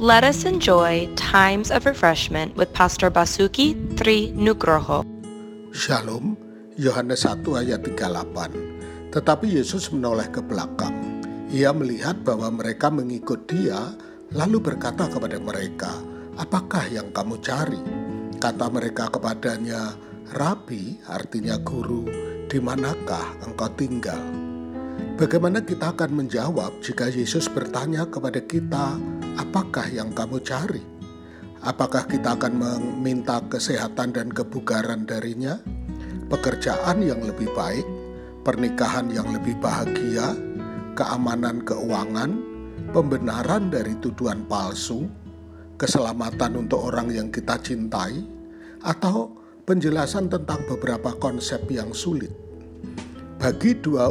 Let us enjoy times of refreshment with Pastor Basuki Tri Nugroho. Shalom, Yohanes 1 ayat 38. Tetapi Yesus menoleh ke belakang. Ia melihat bahwa mereka mengikut dia, lalu berkata kepada mereka, Apakah yang kamu cari? Kata mereka kepadanya, Rabi, artinya guru, di manakah engkau tinggal? Bagaimana kita akan menjawab jika Yesus bertanya kepada kita, "Apakah yang kamu cari?" Apakah kita akan meminta kesehatan dan kebugaran darinya, pekerjaan yang lebih baik, pernikahan yang lebih bahagia, keamanan keuangan, pembenaran dari tuduhan palsu, keselamatan untuk orang yang kita cintai, atau penjelasan tentang beberapa konsep yang sulit? Bagi dua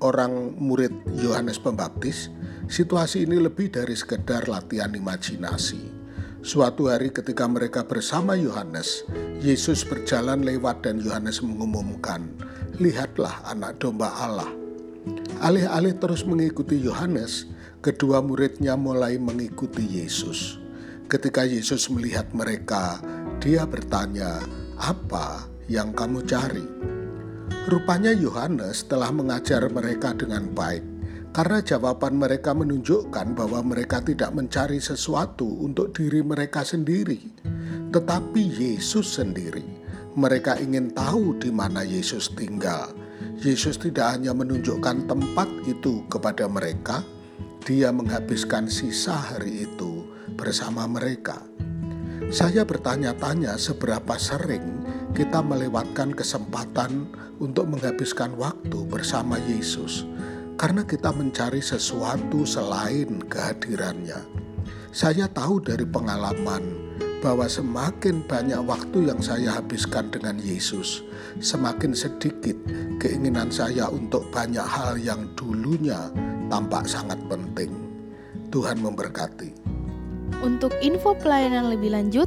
orang murid Yohanes Pembaptis, situasi ini lebih dari sekedar latihan imajinasi. Suatu hari ketika mereka bersama Yohanes, Yesus berjalan lewat dan Yohanes mengumumkan, "Lihatlah anak domba Allah." Alih-alih terus mengikuti Yohanes, kedua muridnya mulai mengikuti Yesus. Ketika Yesus melihat mereka, dia bertanya, "Apa yang kamu cari?" Rupanya Yohanes telah mengajar mereka dengan baik, karena jawaban mereka menunjukkan bahwa mereka tidak mencari sesuatu untuk diri mereka sendiri, tetapi Yesus sendiri. Mereka ingin tahu di mana Yesus tinggal. Yesus tidak hanya menunjukkan tempat itu kepada mereka, Dia menghabiskan sisa hari itu bersama mereka. Saya bertanya-tanya seberapa sering kita melewatkan kesempatan untuk menghabiskan waktu bersama Yesus karena kita mencari sesuatu selain kehadirannya. Saya tahu dari pengalaman bahwa semakin banyak waktu yang saya habiskan dengan Yesus, semakin sedikit keinginan saya untuk banyak hal yang dulunya tampak sangat penting. Tuhan memberkati. Untuk info pelayanan lebih lanjut,